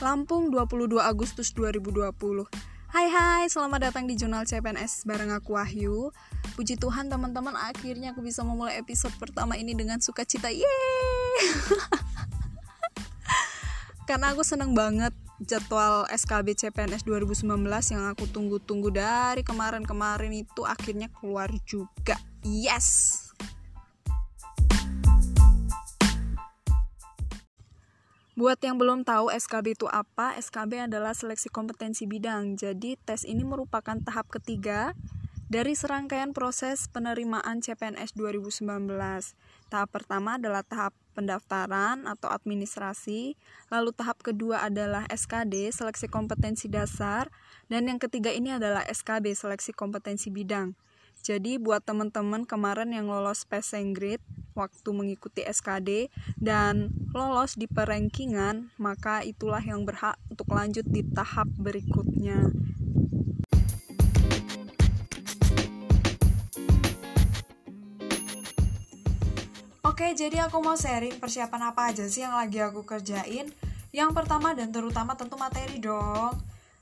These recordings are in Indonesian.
Lampung 22 Agustus 2020 Hai hai, selamat datang di Jurnal CPNS bareng aku Wahyu. Puji Tuhan teman-teman, akhirnya aku bisa memulai episode pertama ini dengan sukacita. Yeay! Karena aku seneng banget jadwal SKB CPNS 2019 yang aku tunggu-tunggu dari kemarin-kemarin itu akhirnya keluar juga. Yes! Buat yang belum tahu SKB itu apa, SKB adalah seleksi kompetensi bidang. Jadi, tes ini merupakan tahap ketiga dari serangkaian proses penerimaan CPNS 2019. Tahap pertama adalah tahap pendaftaran atau administrasi, lalu tahap kedua adalah SKD, seleksi kompetensi dasar, dan yang ketiga ini adalah SKB, seleksi kompetensi bidang. Jadi buat teman-teman kemarin yang lolos passing grade waktu mengikuti SKD dan lolos di perankingan, maka itulah yang berhak untuk lanjut di tahap berikutnya. Oke, jadi aku mau sharing persiapan apa aja sih yang lagi aku kerjain. Yang pertama dan terutama tentu materi dong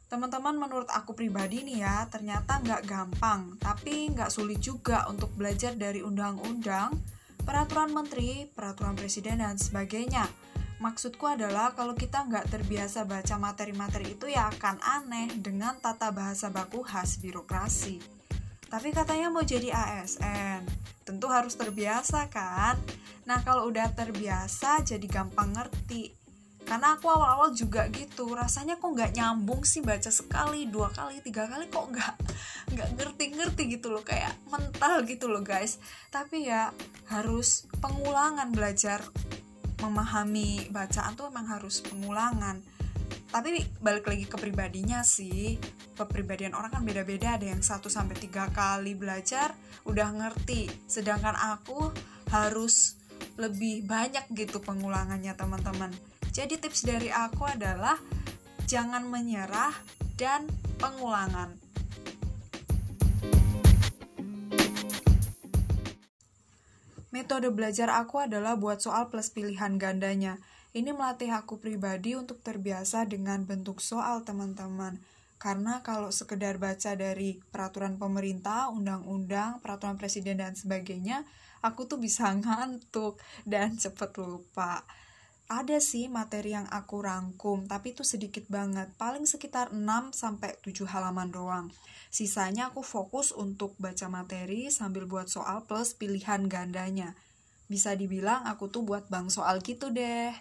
Teman-teman menurut aku pribadi nih ya, ternyata nggak gampang, tapi nggak sulit juga untuk belajar dari undang-undang, peraturan menteri, peraturan presiden, dan sebagainya. Maksudku adalah kalau kita nggak terbiasa baca materi-materi itu ya akan aneh dengan tata bahasa baku khas birokrasi. Tapi katanya mau jadi ASN, tentu harus terbiasa kan? Nah kalau udah terbiasa jadi gampang ngerti, karena aku awal-awal juga gitu rasanya kok nggak nyambung sih baca sekali dua kali tiga kali kok nggak nggak ngerti-ngerti gitu loh kayak mental gitu loh guys. Tapi ya harus pengulangan belajar memahami bacaan tuh emang harus pengulangan. Tapi balik lagi ke pribadinya sih kepribadian orang kan beda-beda ada yang 1 sampai tiga kali belajar udah ngerti. Sedangkan aku harus lebih banyak gitu pengulangannya teman-teman jadi tips dari aku adalah jangan menyerah dan pengulangan. Metode belajar aku adalah buat soal plus pilihan gandanya. Ini melatih aku pribadi untuk terbiasa dengan bentuk soal teman-teman. Karena kalau sekedar baca dari peraturan pemerintah, undang-undang, peraturan presiden dan sebagainya, aku tuh bisa ngantuk dan cepet lupa ada sih materi yang aku rangkum, tapi itu sedikit banget, paling sekitar 6 sampai 7 halaman doang. Sisanya aku fokus untuk baca materi sambil buat soal plus pilihan gandanya. Bisa dibilang aku tuh buat bang soal gitu deh.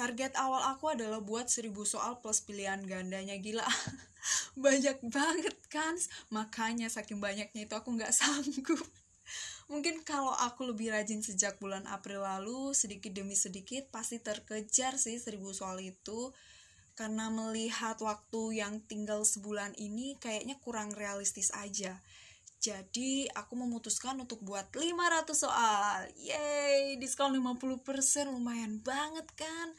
Target awal aku adalah buat 1000 soal plus pilihan gandanya gila. banyak banget kan makanya saking banyaknya itu aku nggak sanggup. Mungkin kalau aku lebih rajin sejak bulan April lalu sedikit demi sedikit pasti terkejar sih seribu soal itu. Karena melihat waktu yang tinggal sebulan ini kayaknya kurang realistis aja jadi aku memutuskan untuk buat 500 soal. Yeay, diskon 50% lumayan banget kan?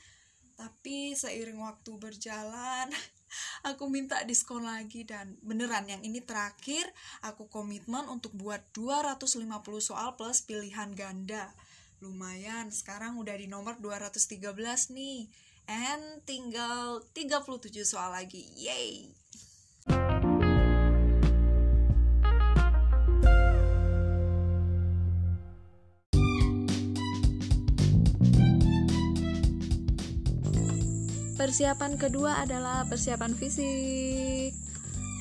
Tapi seiring waktu berjalan aku minta diskon lagi dan beneran yang ini terakhir aku komitmen untuk buat 250 soal plus pilihan ganda. Lumayan sekarang udah di nomor 213 nih. And tinggal 37 soal lagi. Yay Persiapan kedua adalah persiapan fisik.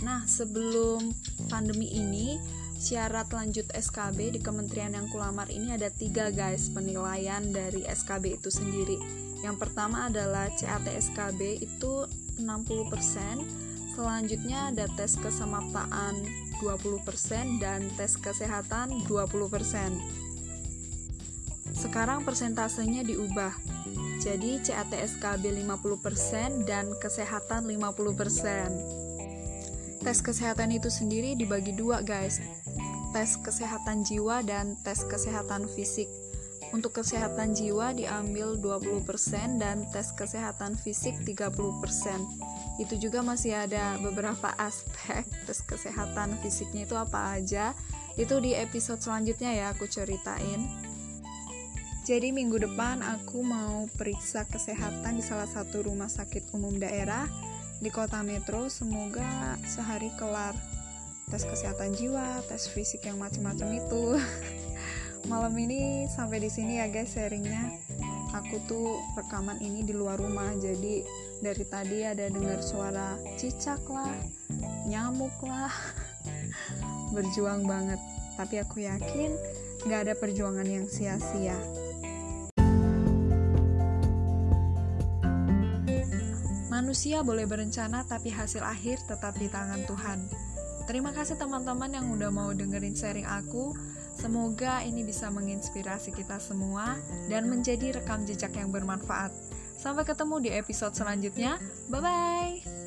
Nah, sebelum pandemi ini, syarat lanjut SKB di kementerian yang kulamar ini ada tiga guys penilaian dari SKB itu sendiri. Yang pertama adalah CAT SKB itu 60%, selanjutnya ada tes kesemaptaan 20% dan tes kesehatan 20%. Sekarang persentasenya diubah jadi CAT SKB 50% dan kesehatan 50%. Tes kesehatan itu sendiri dibagi dua guys. Tes kesehatan jiwa dan tes kesehatan fisik. Untuk kesehatan jiwa diambil 20% dan tes kesehatan fisik 30%. Itu juga masih ada beberapa aspek tes kesehatan fisiknya itu apa aja Itu di episode selanjutnya ya aku ceritain. Jadi minggu depan aku mau periksa kesehatan di salah satu rumah sakit umum daerah di kota metro. Semoga sehari kelar tes kesehatan jiwa, tes fisik yang macam-macam itu. Malam ini sampai di sini ya guys sharingnya. Aku tuh rekaman ini di luar rumah, jadi dari tadi ada dengar suara cicak lah, nyamuk lah. Berjuang banget, tapi aku yakin gak ada perjuangan yang sia-sia. Manusia boleh berencana, tapi hasil akhir tetap di tangan Tuhan. Terima kasih teman-teman yang udah mau dengerin sharing aku. Semoga ini bisa menginspirasi kita semua dan menjadi rekam jejak yang bermanfaat. Sampai ketemu di episode selanjutnya. Bye bye.